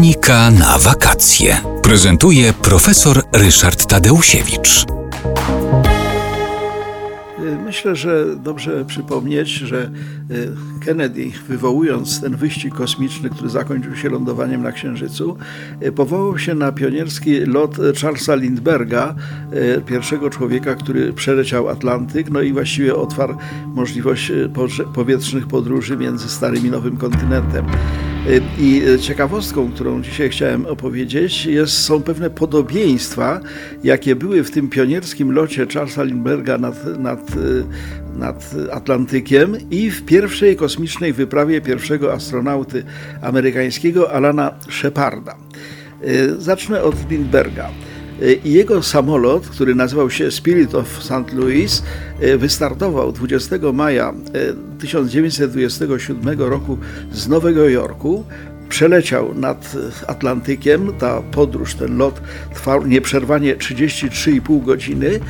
Technika na wakacje. Prezentuje profesor Ryszard Tadeusiewicz. Myślę, że dobrze przypomnieć, że y, Kennedy, wywołując ten wyścig kosmiczny, który zakończył się lądowaniem na Księżycu, y, powołał się na pionierski lot Charlesa Lindberga, y, pierwszego człowieka, który przeleciał Atlantyk, no i właściwie otwarł możliwość powietrznych podróży między Starym i Nowym Kontynentem. I ciekawostką, którą dzisiaj chciałem opowiedzieć, jest, są pewne podobieństwa, jakie były w tym pionierskim locie Charlesa Lindberga nad, nad, nad Atlantykiem i w pierwszej kosmicznej wyprawie pierwszego astronauty amerykańskiego Alana Sheparda. Zacznę od Lindberga. I jego samolot, który nazywał się Spirit of St. Louis, wystartował 20 maja 1927 roku z Nowego Jorku. Przeleciał nad Atlantykiem. Ta podróż, ten lot trwał nieprzerwanie 33,5 godziny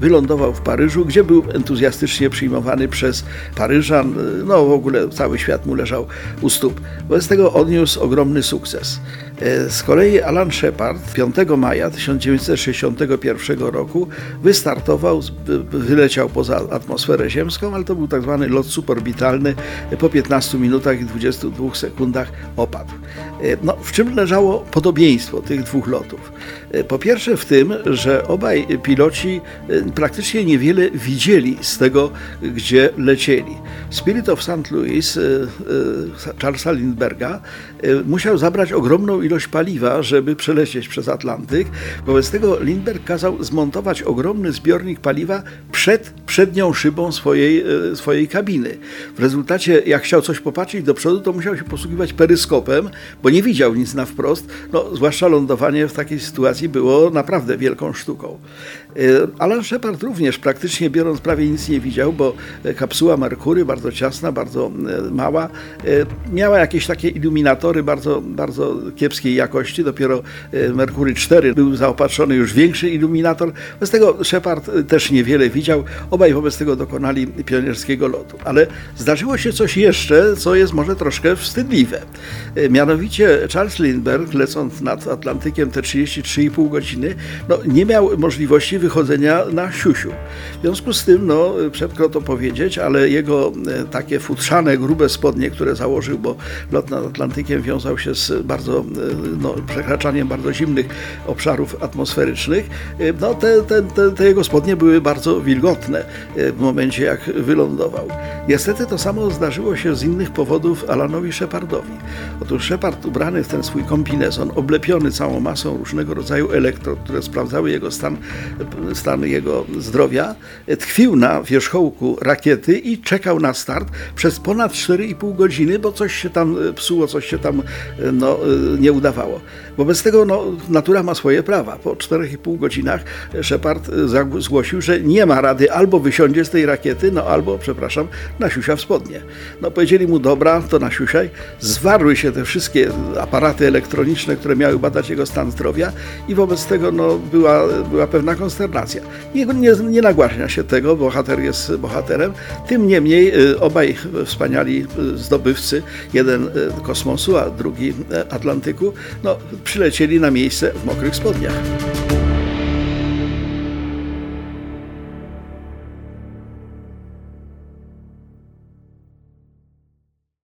wylądował w Paryżu, gdzie był entuzjastycznie przyjmowany przez Paryżan. No w ogóle cały świat mu leżał u stóp. Wobec tego odniósł ogromny sukces. E, z kolei Alan Shepard 5 maja 1961 roku wystartował, wyleciał poza atmosferę ziemską, ale to był tak zwany lot suborbitalny. Po 15 minutach i 22 sekundach opadł. E, no, w czym leżało podobieństwo tych dwóch lotów? E, po pierwsze w tym, że obaj piloci praktycznie niewiele widzieli z tego, gdzie lecieli. Spirit of St. Louis Charlesa Lindberga musiał zabrać ogromną ilość paliwa, żeby przelecieć przez Atlantyk. Wobec tego Lindbergh kazał zmontować ogromny zbiornik paliwa przed przednią szybą swojej, e, swojej kabiny. W rezultacie, jak chciał coś popatrzeć do przodu, to musiał się posługiwać peryskopem, bo nie widział nic na wprost. No, zwłaszcza lądowanie w takiej sytuacji było naprawdę wielką sztuką. E, Alan Shepard również praktycznie biorąc prawie nic nie widział, bo kapsuła Merkury, bardzo ciasna, bardzo e, mała, miała jakieś takie iluminatory bardzo, bardzo kiepskie kiepskiej jakości. Dopiero e, Merkury 4 był zaopatrzony już większy iluminator. Bez tego Shepard e, też niewiele widział. Obaj wobec tego dokonali pionierskiego lotu. Ale zdarzyło się coś jeszcze, co jest może troszkę wstydliwe. E, mianowicie Charles Lindbergh, lecąc nad Atlantykiem te 33,5 godziny, no, nie miał możliwości wychodzenia na siusiu. W związku z tym, no, przykro to powiedzieć, ale jego takie futrzane, grube spodnie, które założył, bo lot nad Atlantykiem wiązał się z bardzo no, przekraczaniem bardzo zimnych obszarów atmosferycznych, e, no, te, te, te, te jego spodnie były bardzo wilgotne e, w momencie, jak wylądował. Niestety to samo zdarzyło się z innych powodów Alanowi Shepardowi. Otóż Shepard ubrany w ten swój kombinezon, oblepiony całą masą różnego rodzaju elektrod, które sprawdzały jego stan, stan jego zdrowia, tkwił na wierzchołku rakiety i czekał na start przez ponad 4,5 godziny, bo coś się tam psuło, coś się tam no, nie udawało. Wobec tego no, natura ma swoje prawa. Po 4,5 godzinach Shepard zgłosił, że nie ma rady albo wysiądzie z tej rakiety, no albo, przepraszam, nasiusia w spodnie. No powiedzieli mu, dobra, to nasiusiaj. Zwarły się te wszystkie aparaty elektroniczne, które miały badać jego stan zdrowia i wobec tego no, była, była pewna konsternacja. Nie, nie, nie nagłaśnia się tego, bohater jest bohaterem. Tym niemniej y, obaj wspaniali y, zdobywcy, jeden y, kosmosu, a drugi Atlantyku, no, przylecieli na miejsce w mokrych spodniach.